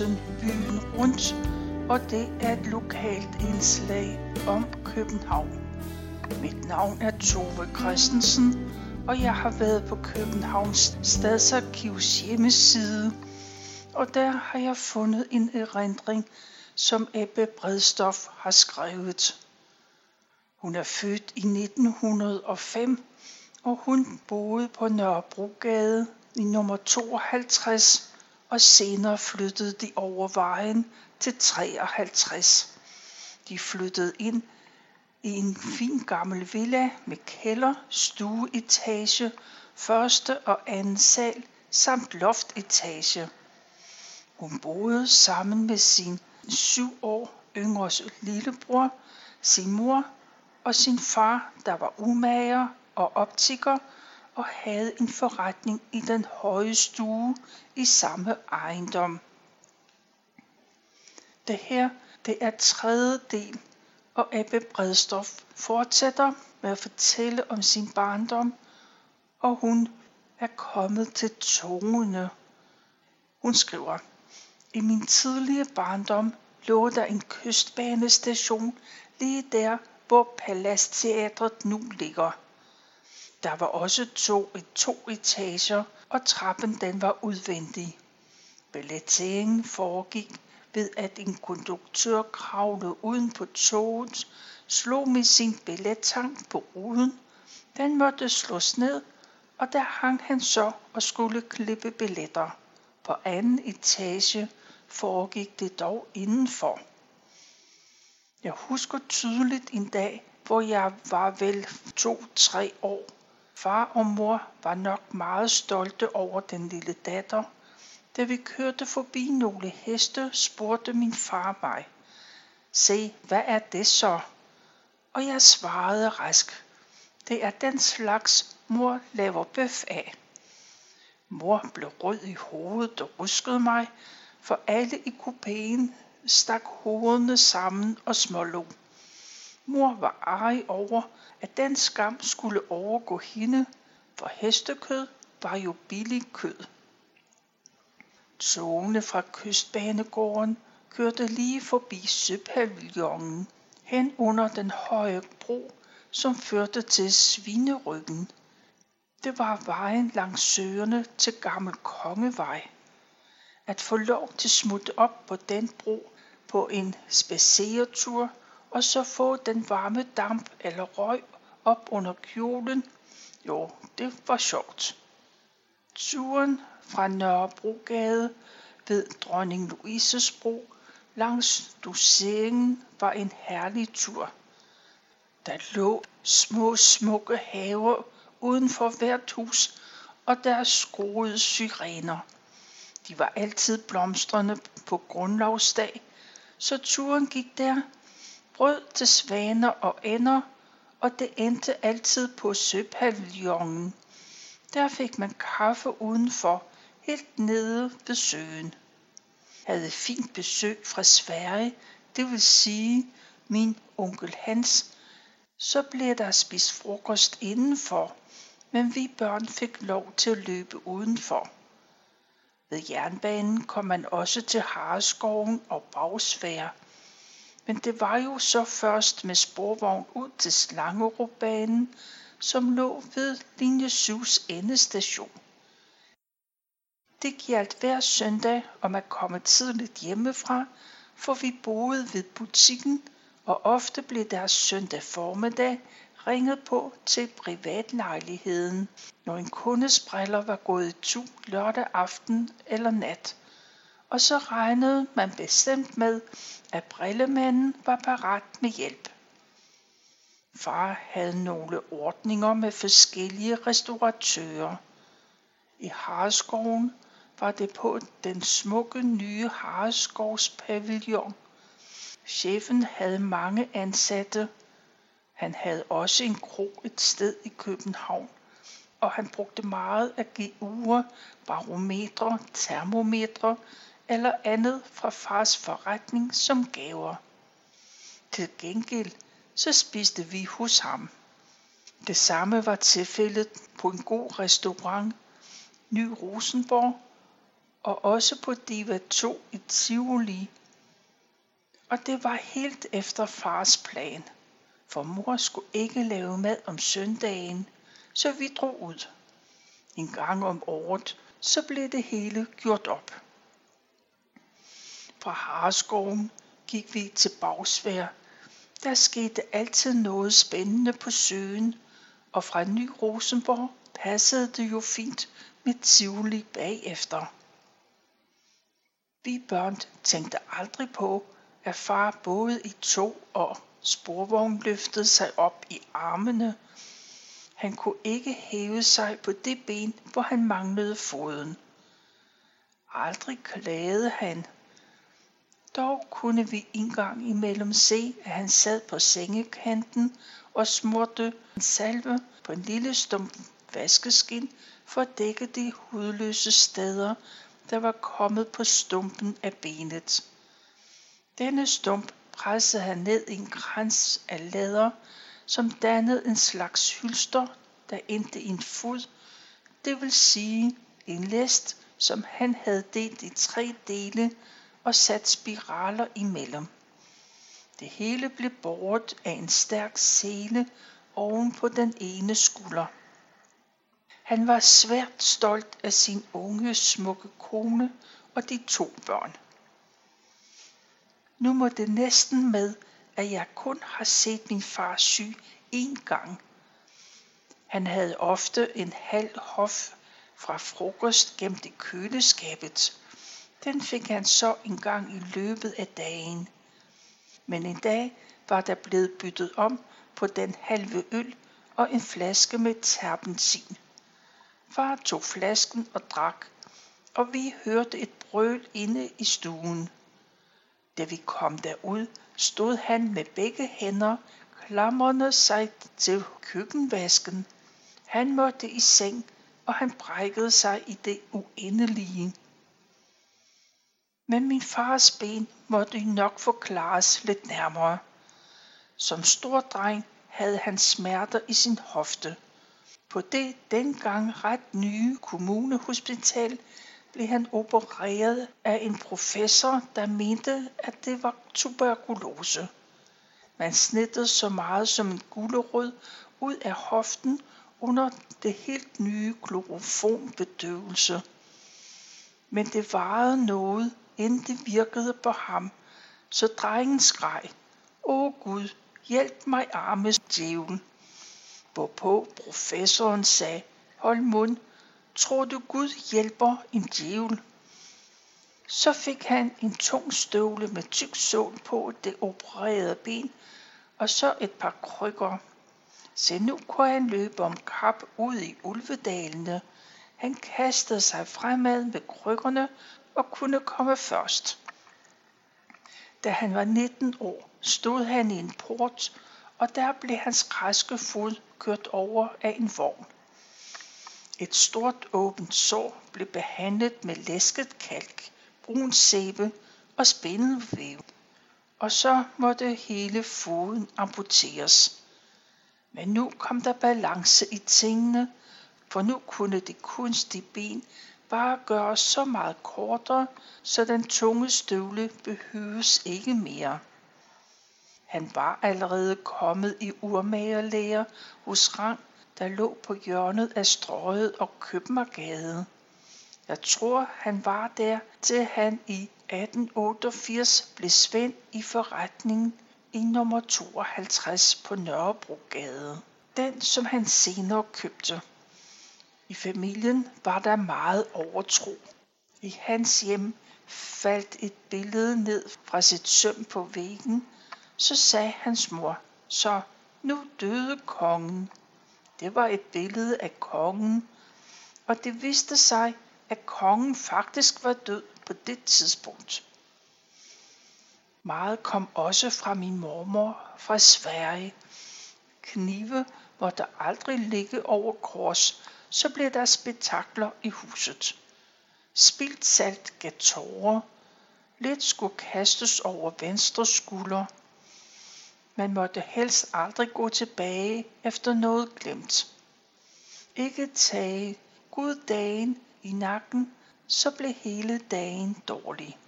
af Byen Rundt, og det er et lokalt indslag om København. Mit navn er Tove Christensen, og jeg har været på Københavns Stadsarkivs hjemmeside, og der har jeg fundet en erindring, som Ebbe Bredstof har skrevet. Hun er født i 1905, og hun boede på Nørrebrogade i nummer 52, og senere flyttede de over vejen til 53. De flyttede ind i en fin gammel villa med kælder, stueetage, første og anden sal samt loftetage. Hun boede sammen med sin syv år yngre lillebror, sin mor og sin far, der var umager og optiker og havde en forretning i den høje stue i samme ejendom. Det her, det er tredje del, og Ebbe Bredstof fortsætter med at fortælle om sin barndom, og hun er kommet til togene. Hun skriver, i min tidlige barndom lå der en kystbanestation lige der, hvor Palastteatret nu ligger. Der var også to, to etager, og trappen den var udvendig. Billetteringen foregik ved at en konduktør kravlede uden på toget, slog med sin billettang på ruden. Den måtte slås ned, og der hang han så og skulle klippe billetter. På anden etage foregik det dog indenfor. Jeg husker tydeligt en dag, hvor jeg var vel to-tre år. Far og mor var nok meget stolte over den lille datter. Da vi kørte forbi nogle heste, spurgte min far mig. Se, hvad er det så? Og jeg svarede rask. Det er den slags, mor laver bøf af. Mor blev rød i hovedet og ruskede mig, for alle i kupéen stak hovederne sammen og smålog. Mor var arg over, at den skam skulle overgå hende, for hestekød var jo billig kød. Togene fra kystbanegården kørte lige forbi søpavillonen hen under den høje bro, som førte til Svineryggen. Det var vejen langs søerne til Gammel Kongevej. At få lov til at smutte op på den bro på en spaceretur og så få den varme damp eller røg op under kjolen, jo, det var sjovt. Turen fra Nørrebrogade ved Dronning Louises bro langs doseringen var en herlig tur. Der lå små smukke haver uden for hvert hus, og der skruede syrener. De var altid blomstrende på grundlovsdag, så turen gik der. Brød til svaner og ender, og det endte altid på søpavillonen. Der fik man kaffe udenfor, helt nede ved søen. Havde fint besøg fra Sverige, det vil sige min onkel Hans, så blev der spist frokost indenfor, men vi børn fik lov til at løbe udenfor. Ved jernbanen kom man også til Hareskoven og Bagsvær. Men det var jo så først med sporvogn ud til Slangerupbanen, som lå ved linje 7's endestation. Det gjaldt hver søndag om at komme tidligt hjemmefra, for vi boede ved butikken, og ofte blev der søndag formiddag ringet på til privatlejligheden, når en kundes briller var gået i tu lørdag aften eller nat. Og så regnede man bestemt med, at brillemanden var parat med hjælp. Far havde nogle ordninger med forskellige restauratører. I Hareskoven var det på den smukke nye Hareskovs pavillon. Chefen havde mange ansatte. Han havde også en kro et sted i København, og han brugte meget at give uger, barometre, termometre eller andet fra fars forretning som gaver. Til gengæld så spiste vi hos ham. Det samme var tilfældet på en god restaurant, Ny Rosenborg, og også på Diva 2 i Tivoli. Og det var helt efter fars plan, for mor skulle ikke lave mad om søndagen, så vi drog ud. En gang om året, så blev det hele gjort op. Fra Harskoven gik vi til Bagsvær. Der skete altid noget spændende på søen, og fra Ny Rosenborg passede det jo fint med Tivoli bagefter. Vi børn tænkte aldrig på, at far både i tog og sporvogn løftede sig op i armene. Han kunne ikke hæve sig på det ben, hvor han manglede foden. Aldrig klagede han. Dog kunne vi engang imellem se, at han sad på sengekanten og smurte en salve på en lille stump vaskeskin for at dække de hudløse steder, der var kommet på stumpen af benet. Denne stump pressede han ned i en krans af læder, som dannede en slags hylster, der endte i en fod, det vil sige en læst, som han havde delt i tre dele og sat spiraler imellem. Det hele blev båret af en stærk sele oven på den ene skulder. Han var svært stolt af sin unge, smukke kone og de to børn. Nu må det næsten med, at jeg kun har set min far syg én gang. Han havde ofte en halv hof fra frokost gemt i køleskabet. Den fik han så en gang i løbet af dagen. Men en dag var der blevet byttet om på den halve øl og en flaske med terpentin. Far tog flasken og drak, og vi hørte et brøl inde i stuen. Da vi kom derud, stod han med begge hænder klamrende sig til køkkenvasken. Han måtte i seng, og han brækkede sig i det uendelige. Men min fars ben måtte nok forklares lidt nærmere. Som stor dreng havde han smerter i sin hofte. På det dengang ret nye kommunehospital blev han opereret af en professor, der mente, at det var tuberkulose. Man snittede så meget som en gulerod ud af hoften under det helt nye kloroformbedøvelse. Men det varede noget, inden det virkede på ham, så drengen skreg, Åh Gud, hjælp mig arme djævel. Hvorpå professoren sagde, hold mund, tror du Gud hjælper en djævel? Så fik han en tung støvle med tyk sål på det opererede ben, og så et par krykker. Se nu kunne han løbe om kap ud i ulvedalene. Han kastede sig fremad med krykkerne og kunne komme først. Da han var 19 år, stod han i en port, og der blev hans græske fod kørt over af en vogn. Et stort åbent sår blev behandlet med læsket kalk, brun sæbe og spindelvæv. Og så måtte hele foden amputeres. Men nu kom der balance i tingene, for nu kunne det kunstige ben bare gøres så meget kortere, så den tunge støvle behøves ikke mere. Han var allerede kommet i urmagerlæger hos Rang, der lå på hjørnet af Strøget og Købmagergade. Jeg tror, han var der, til han i 1888 blev svend i forretningen i nummer 52 på Nørrebrogade. Den, som han senere købte. I familien var der meget overtro. I hans hjem faldt et billede ned fra sit søm på væggen, så sagde hans mor, så nu døde kongen. Det var et billede af kongen, og det viste sig, at kongen faktisk var død på det tidspunkt. Meget kom også fra min mormor fra Sverige. Knive måtte aldrig ligge over kors, så blev der spektakler i huset. Spildt salt gav tårer. Lidt skulle kastes over venstre skulder. Man måtte helst aldrig gå tilbage efter noget glemt. Ikke tage Gud dagen i nakken, så blev hele dagen dårlig.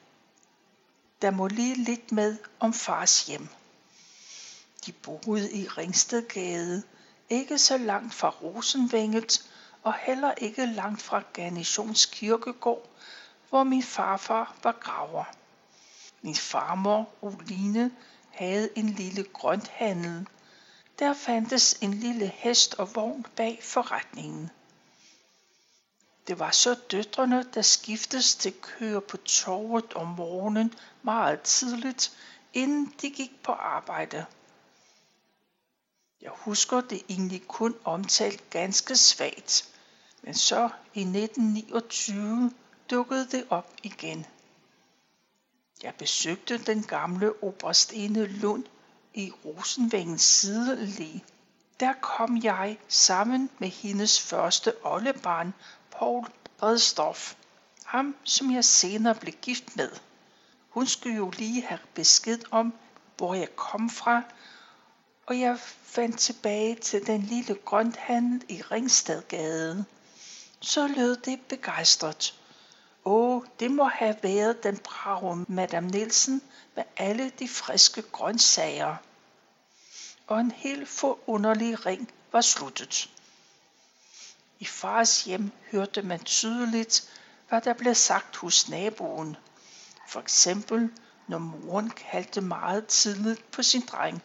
Der må lige lidt med om fars hjem. De boede i Ringstedgade, ikke så langt fra Rosenvænget og heller ikke langt fra Garnisons Kirkegård, hvor min farfar var graver. Min farmor Oline havde en lille grønthandel. Der fandtes en lille hest og vogn bag forretningen. Det var så døtrene, der skiftes til køre på torvet om morgenen meget tidligt, inden de gik på arbejde. Jeg husker det egentlig kun omtalt ganske svagt, men så i 1929 dukkede det op igen. Jeg besøgte den gamle oberstene Lund i Rosenvængens sidelæ. Der kom jeg sammen med hendes første oldebarn, Paul Bredstof. Ham, som jeg senere blev gift med. Hun skulle jo lige have besked om, hvor jeg kom fra, og jeg fandt tilbage til den lille grønthandel i Ringstadgade. Så lød det begejstret. Åh, det må have været den brave Madame Nielsen med alle de friske grøntsager. Og en helt forunderlig ring var sluttet. I fars hjem hørte man tydeligt, hvad der blev sagt hos naboen. For eksempel, når moren kaldte meget tidligt på sin dreng.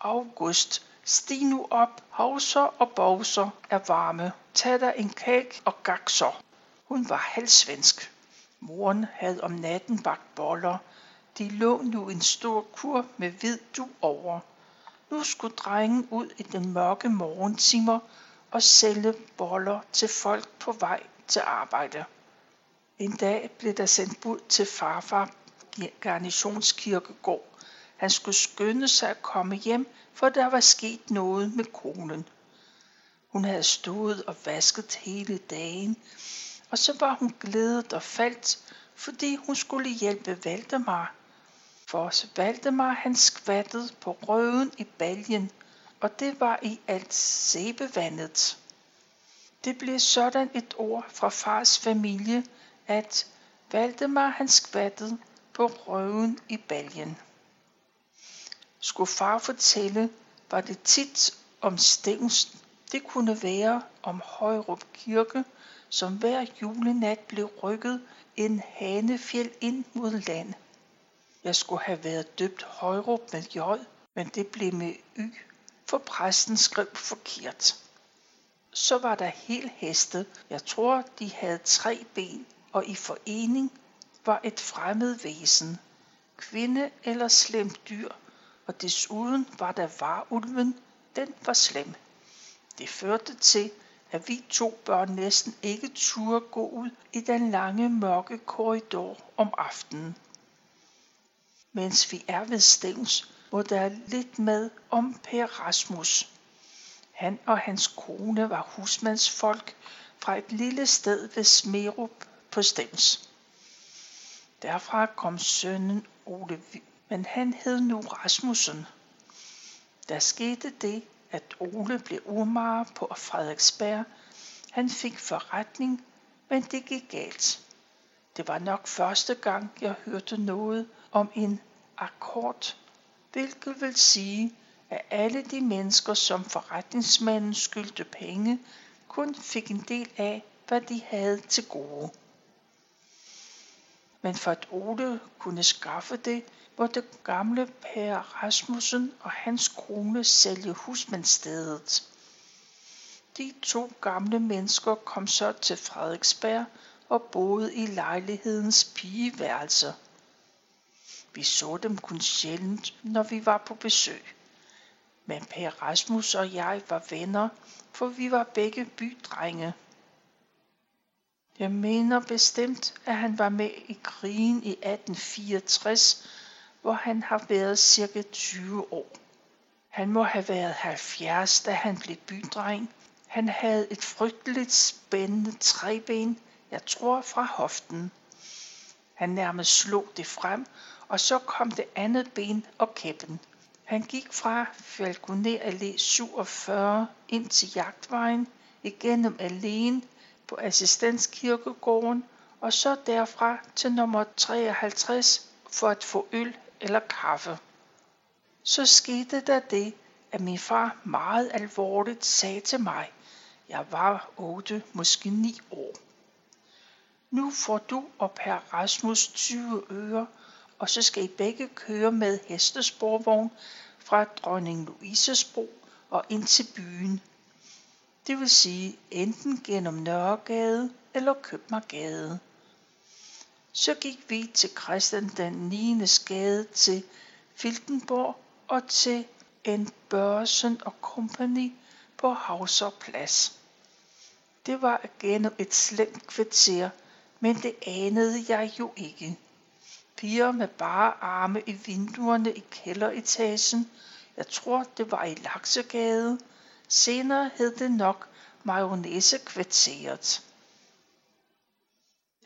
August, stig nu op, hovser og bovser er varme. Tag dig en kage og gakser. Hun var halvsvensk. Moren havde om natten bagt boller. De lå nu en stor kur med hvid du over. Nu skulle drengen ud i den mørke morgentimer og sælge boller til folk på vej til arbejde. En dag blev der sendt bud til farfar Garnisonskirkegård. Han skulle skynde sig at komme hjem, for der var sket noget med konen. Hun havde stået og vasket hele dagen, og så var hun glædet og faldt, fordi hun skulle hjælpe Valdemar. For Valdemar han skvattede på røven i baljen, og det var i alt sæbevandet. Det blev sådan et ord fra fars familie, at Valdemar han skvattede på røven i baljen. Skulle far fortælle, var det tit om Stevens. Det kunne være om Højrup Kirke, som hver julenat blev rykket en hanefjeld ind mod land. Jeg skulle have været døbt Højrup med J, men det blev med Y, for præsten skrev forkert. Så var der helt heste. Jeg tror, de havde tre ben, og i forening var et fremmed væsen. Kvinde eller slemt dyr, og desuden var der varulven, den var slem. Det førte til, at vi to børn næsten ikke turde gå ud i den lange mørke korridor om aftenen. Mens vi er ved Stens, må der lidt med om Per Rasmus. Han og hans kone var husmandsfolk fra et lille sted ved Smerup på Stens. Derfra kom sønnen Ole, men han hed nu Rasmussen. Der skete det, at Ole blev urmager på Frederiksberg. Han fik forretning, men det gik galt. Det var nok første gang, jeg hørte noget om en akkord, hvilket vil sige, at alle de mennesker, som forretningsmanden skyldte penge, kun fik en del af, hvad de havde til gode. Men for at Ole kunne skaffe det, måtte gamle Per Rasmussen og hans kone sælge husmandsstedet. De to gamle mennesker kom så til Frederiksberg og boede i lejlighedens pigeværelse. Vi så dem kun sjældent, når vi var på besøg. Men Per Rasmus og jeg var venner, for vi var begge bydrenge. Jeg mener bestemt, at han var med i krigen i 1864, hvor han har været cirka 20 år. Han må have været 70, da han blev bydreng. Han havde et frygteligt spændende træben, jeg tror fra hoften. Han nærmest slog det frem, og så kom det andet ben og kæppen. Han gik fra Falconer Allé 47 ind til Jagtvejen, igennem alene på Assistenskirkegården og så derfra til nummer 53 for at få øl eller kaffe. Så skete der det, at min far meget alvorligt sagde til mig, jeg var 8, måske 9 år. Nu får du og Per Rasmus 20 øre, og så skal I begge køre med hestesporvogn fra dronning Louises bro og ind til byen. Det vil sige enten gennem Nørregade eller Købmagergade. Så gik vi til Christian den 9. gade til Filtenborg og til en Børsen og Company på Havserplads. Det var igen et slemt kvarter, men det anede jeg jo ikke. Piger med bare arme i vinduerne i kælderetagen. Jeg tror, det var i Laksegade. Senere hed det nok Mayonnaise-kvarteret.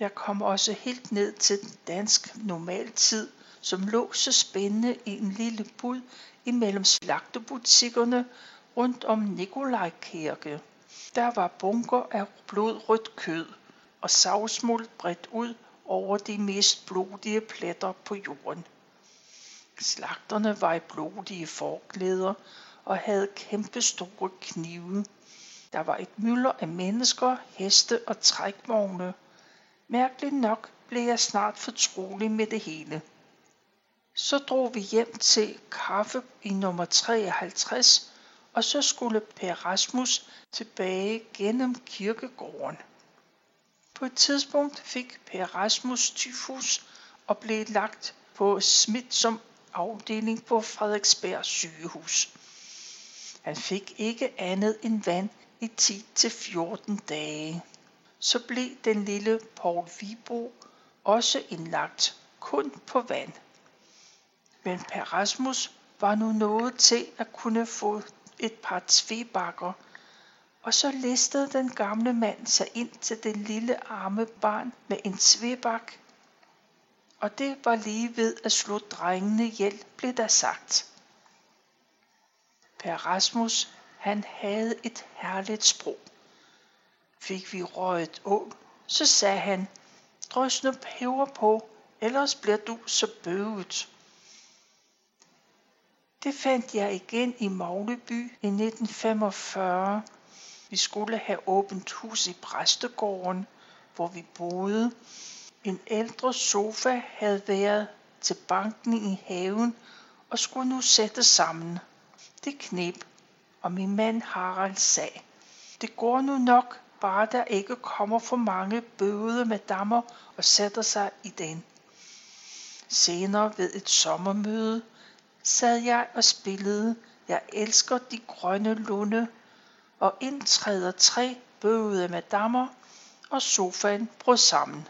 Jeg kom også helt ned til dansk normaltid, som lå så spændende i en lille bud imellem slagtebutikkerne rundt om Nikolaj Kirke. Der var bunker af blodrødt kød og savsmuld bredt ud over de mest blodige pletter på jorden. Slagterne var i blodige forklæder og havde kæmpe store knive. Der var et mylder af mennesker, heste og trækvogne. Mærkeligt nok blev jeg snart fortrolig med det hele. Så drog vi hjem til kaffe i nummer 53, og så skulle Per Rasmus tilbage gennem kirkegården. På et tidspunkt fik Per Rasmus tyfus og blev lagt på smitsom afdeling på Frederiksberg sygehus. Han fik ikke andet end vand i 10-14 dage. Så blev den lille Paul Vibro også indlagt kun på vand. Men Per Rasmus var nu nået til at kunne få et par tvebakker, og så listede den gamle mand sig ind til det lille arme barn med en tvebak. Og det var lige ved at slå drengene ihjel, blev der sagt. Per Rasmus, han havde et herligt sprog. Fik vi røget ål, så sagde han, drøs nu peber på, ellers bliver du så bøvet. Det fandt jeg igen i Magleby i 1945. Vi skulle have åbent hus i præstegården, hvor vi boede. En ældre sofa havde været til banken i haven og skulle nu sættes sammen. Det knep, og min mand Harald sagde, det går nu nok, bare der ikke kommer for mange bøde med dammer og sætter sig i den. Senere ved et sommermøde sad jeg og spillede Jeg elsker de grønne lunde, og indtræder tre bøvede madammer, og sofaen brød sammen.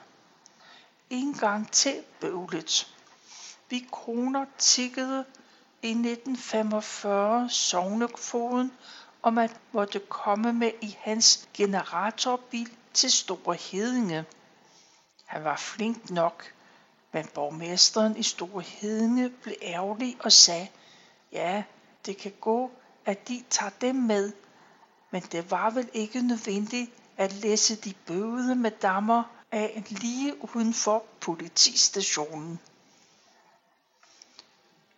En gang til bøvlet. Vi kroner tikkede i 1945 sovnekvoden om at måtte komme med i hans generatorbil til Store Hedinge. Han var flink nok, men borgmesteren i Store Hedinge blev ærgerlig og sagde, ja, det kan gå, at de tager dem med, men det var vel ikke nødvendigt at læse de bøvede med dammer af lige uden for politistationen.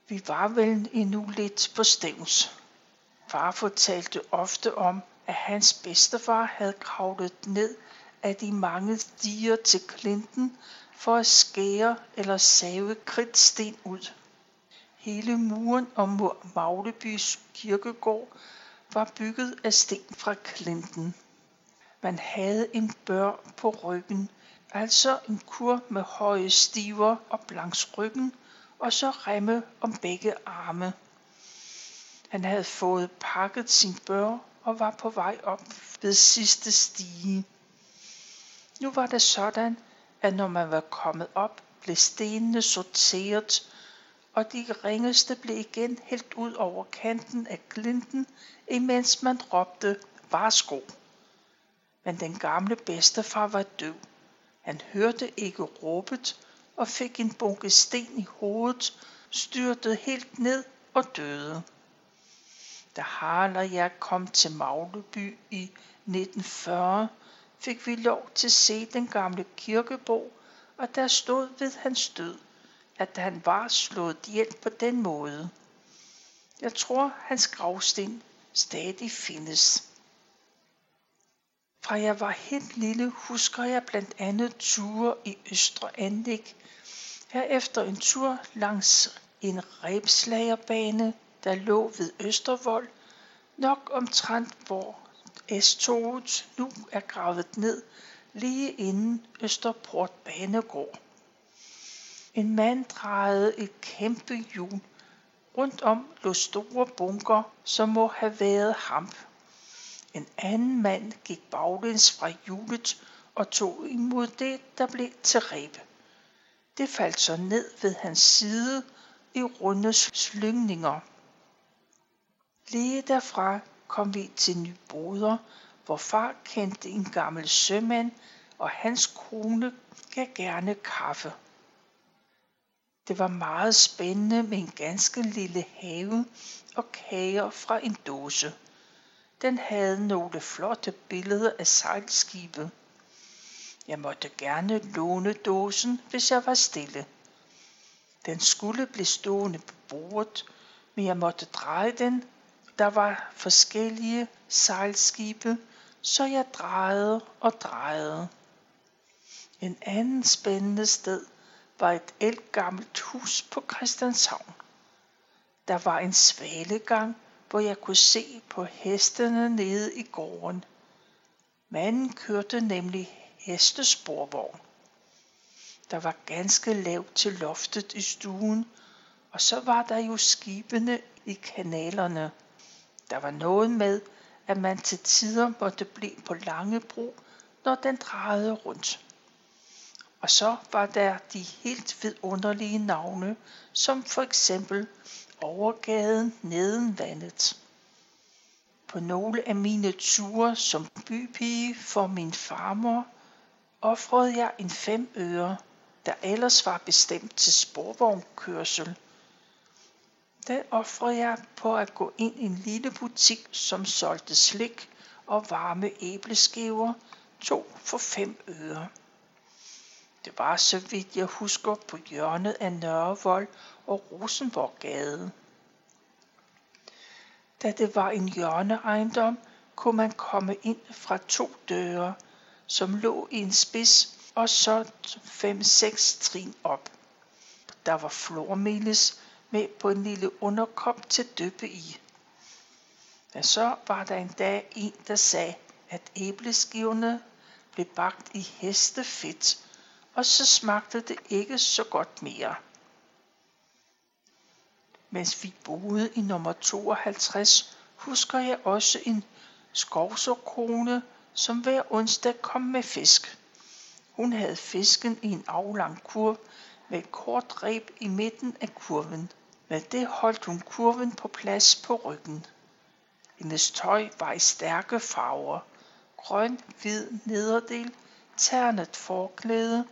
Vi var vel endnu lidt på stævns. Far fortalte ofte om, at hans bedstefar havde kravlet ned af de mange diger til Klinten for at skære eller save kridtsten ud. Hele muren om Maglebys kirkegård var bygget af sten fra Klinten. Man havde en bør på ryggen, altså en kur med høje stiver og blanks ryggen, og så remme om begge arme. Han havde fået pakket sin bør og var på vej op ved sidste stige. Nu var det sådan, at når man var kommet op, blev stenene sorteret, og de ringeste blev igen helt ud over kanten af glinten, imens man råbte, varsko. Men den gamle bedstefar var død. Han hørte ikke råbet og fik en bunke sten i hovedet, styrtede helt ned og døde. Da Harald og jeg kom til Magleby i 1940, fik vi lov til at se den gamle kirkebo, og der stod ved hans død, at han var slået ihjel på den måde. Jeg tror, hans gravsten stadig findes. Fra jeg var helt lille, husker jeg blandt andet ture i Østre Anlæg. Herefter en tur langs en rebslagerbane, der lå ved Østervold, nok omtrent hvor S-toget nu er gravet ned lige inden Østerport Banegård. En mand drejede et kæmpe hjul. Rundt om lå store bunker, som må have været hamp. En anden mand gik baglæns fra hjulet og tog imod det, der blev til ræbe. Det faldt så ned ved hans side i runde slyngninger. Lige derfra kom vi til Nyboder, hvor far kendte en gammel sømand, og hans kone gav gerne kaffe. Det var meget spændende med en ganske lille have og kager fra en dåse. Den havde nogle flotte billeder af sejlskibe. Jeg måtte gerne låne dåsen, hvis jeg var stille. Den skulle blive stående på bordet, men jeg måtte dreje den. Der var forskellige sejlskibe, så jeg drejede og drejede. En anden spændende sted var et elgammelt hus på Christianshavn. Der var en svalegang, hvor jeg kunne se på hestene nede i gården. Manden kørte nemlig hestesporvogn. Der var ganske lavt til loftet i stuen, og så var der jo skibene i kanalerne. Der var noget med, at man til tider måtte blive på Langebro, når den drejede rundt. Og så var der de helt vidunderlige navne, som for eksempel Overgaden Nedenvandet. På nogle af mine ture som bypige for min farmor offrede jeg en fem øre, der ellers var bestemt til sporvognkørsel. Den offrede jeg på at gå ind i en lille butik, som solgte slik og varme æbleskiver, to for fem øre. Det var, så vidt jeg husker, på hjørnet af Nørrevold og Rosenborggade. Da det var en hjørneejendom, kunne man komme ind fra to døre, som lå i en spids og så fem-seks trin op. Der var flormelis med på en lille underkop til dyppe i. Men så var der en dag en, der sagde, at æbleskiverne blev bagt i hestefedt, og så smagte det ikke så godt mere. Mens vi boede i nummer 52, husker jeg også en skovsorkone, som hver onsdag kom med fisk. Hun havde fisken i en aflang kurv med et kort reb i midten af kurven. Med det holdt hun kurven på plads på ryggen. Hendes tøj var i stærke farver. Grøn, hvid nederdel, ternet forklæde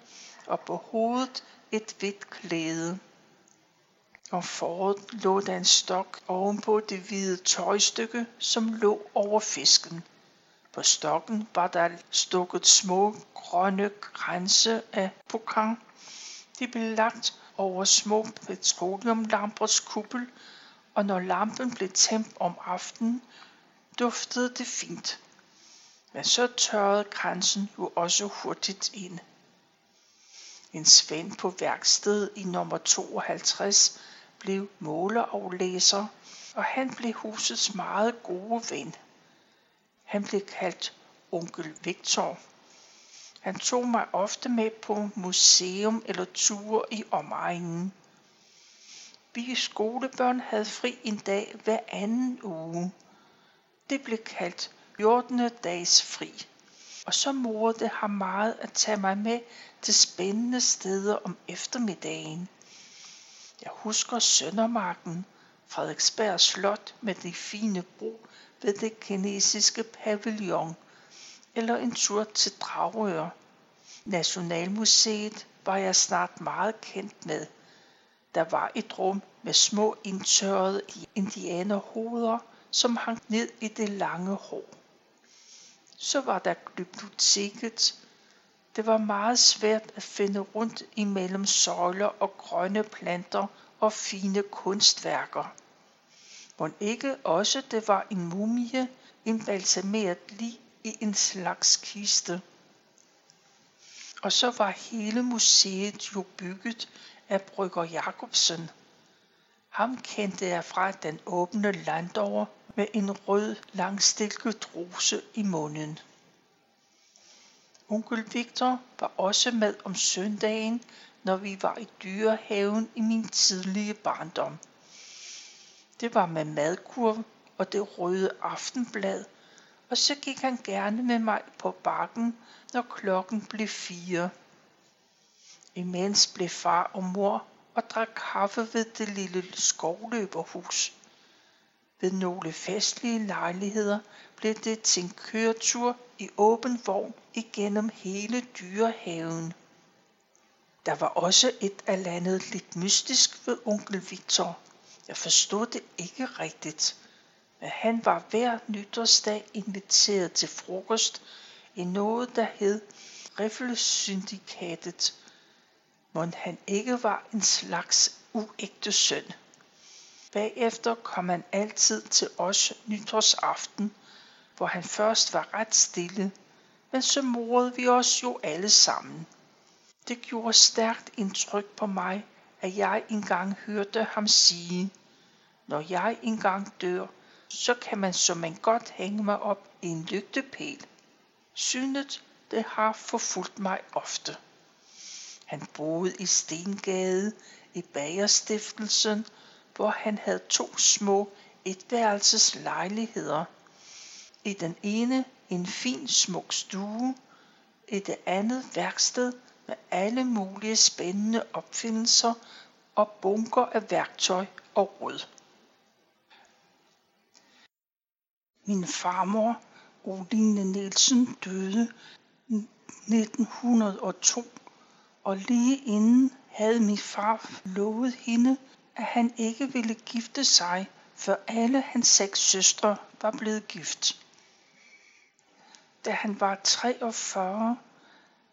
og på hovedet et hvidt klæde. Om foråret lå der en stok ovenpå det hvide tøjstykke, som lå over fisken. På stokken var der stukket små grønne grænse af pokang. De blev lagt over små petroleumlampers kuppel, og når lampen blev tændt om aftenen, duftede det fint. Men så tørrede grænsen jo også hurtigt ind. En svend på værksted i nummer 52 blev måleaflæser, og han blev husets meget gode ven. Han blev kaldt onkel Victor. Han tog mig ofte med på museum eller ture i omegnen. Vi skolebørn havde fri en dag hver anden uge. Det blev kaldt 14. dags fri. Og så morede har meget at tage mig med til spændende steder om eftermiddagen. Jeg husker Søndermarken, Frederiksberg Slot med de fine bro ved det kinesiske pavillon, eller en tur til Dragør. Nationalmuseet var jeg snart meget kendt med. Der var et rum med små indtørrede indianerhoveder, som hang ned i det lange hår. Så var der biblioteket. Det var meget svært at finde rundt imellem søjler og grønne planter og fine kunstværker. Må ikke også det var en mumie, en balsameret lig i en slags kiste. Og så var hele museet jo bygget af Brygger Jacobsen. Ham kendte jeg fra den åbne landover med en rød langstilket rose i munden. Onkel Victor var også med om søndagen, når vi var i dyrehaven i min tidlige barndom. Det var med madkurv og det røde aftenblad, og så gik han gerne med mig på bakken, når klokken blev fire. Imens blev far og mor og drak kaffe ved det lille skovløberhus. Ved nogle festlige lejligheder blev det til en køretur i åben vogn igennem hele dyrehaven. Der var også et eller andet lidt mystisk ved onkel Victor. Jeg forstod det ikke rigtigt. Men han var hver nytårsdag inviteret til frokost i noget, der hed Riffelsyndikatet, hvor han ikke var en slags uægte søn. Bagefter kom han altid til os nytårsaften, hvor han først var ret stille, men så morede vi os jo alle sammen. Det gjorde stærkt indtryk på mig, at jeg engang hørte ham sige, når jeg engang dør, så kan man som en godt hænge mig op i en lygtepæl. Synet, det har forfulgt mig ofte. Han boede i Stengade i Bagerstiftelsen, hvor han havde to små etværelses lejligheder. I den ene en fin smuk stue, i det andet værksted med alle mulige spændende opfindelser og bunker af værktøj og råd. Min farmor, Oline Nielsen, døde 1902, og lige inden havde min far lovet hende, at han ikke ville gifte sig, før alle hans seks søstre var blevet gift. Da han var 43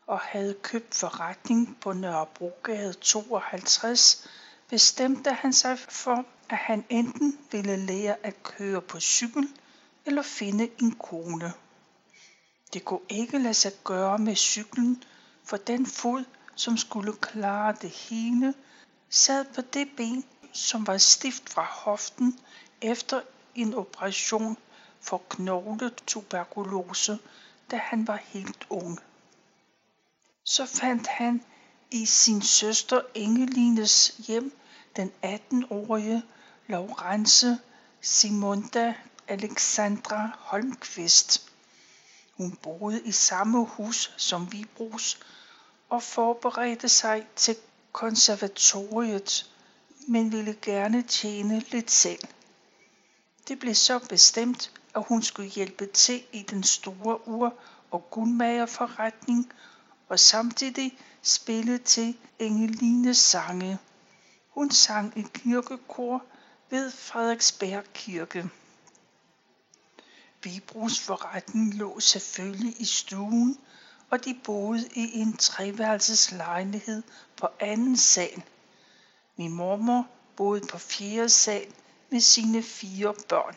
og havde købt forretning på Nørrebrogade 52, bestemte han sig for, at han enten ville lære at køre på cykel eller finde en kone. Det kunne ikke lade sig gøre med cyklen, for den fod, som skulle klare det hele, sad på det ben, som var stift fra hoften efter en operation for knogletuberkulose, da han var helt ung. Så fandt han i sin søster Engelines hjem den 18-årige Laurence Simonda Alexandra Holmqvist. Hun boede i samme hus som Vibros og forberedte sig til konservatoriet, men ville gerne tjene lidt selv. Det blev så bestemt, at hun skulle hjælpe til i den store ur- og guldmagerforretning og samtidig spille til Engelines sange. Hun sang i kirkekor ved Frederiksberg Kirke. Vibros forretning lå selvfølgelig i stuen, og de boede i en treværelses lejlighed på anden sal. Min mormor boede på fjerde sal med sine fire børn.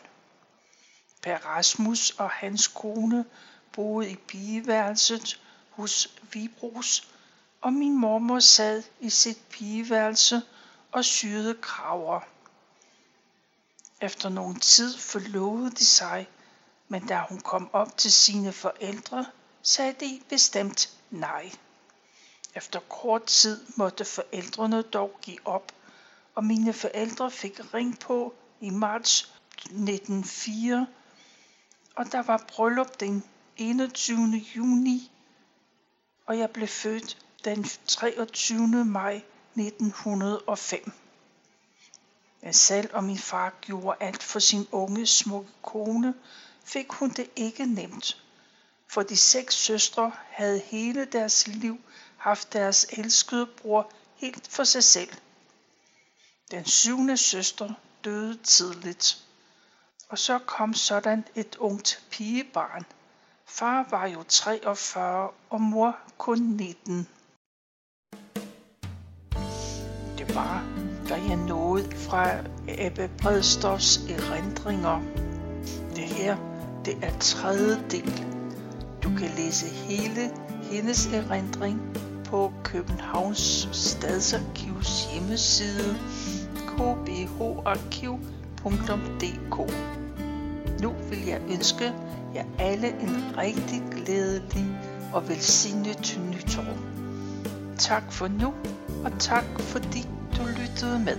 Per Rasmus og hans kone boede i pigeværelset hos Vibros, og min mormor sad i sit pigeværelse og syede kraver. Efter nogen tid forlovede de sig, men da hun kom op til sine forældre, sagde de bestemt nej. Efter kort tid måtte forældrene dog give op, og mine forældre fik ring på i marts 1904, og der var bryllup den 21. juni, og jeg blev født den 23. maj 1905. Men selv om min far gjorde alt for sin unge, smukke kone, fik hun det ikke nemt. For de seks søstre havde hele deres liv haft deres elskede bror helt for sig selv. Den syvende søster døde tidligt. Og så kom sådan et ungt pigebarn. Far var jo 43 og mor kun 19. Det var, hvad jeg nåede fra Ebbe Bredstofs erindringer. Det her, det er tredje del. Du kan læse hele hendes erindring på Københavns Stadsarkivs hjemmeside kbharkiv.dk Nu vil jeg ønske jer alle en rigtig glædelig og velsignet nytår. Tak for nu, og tak fordi du lyttede med.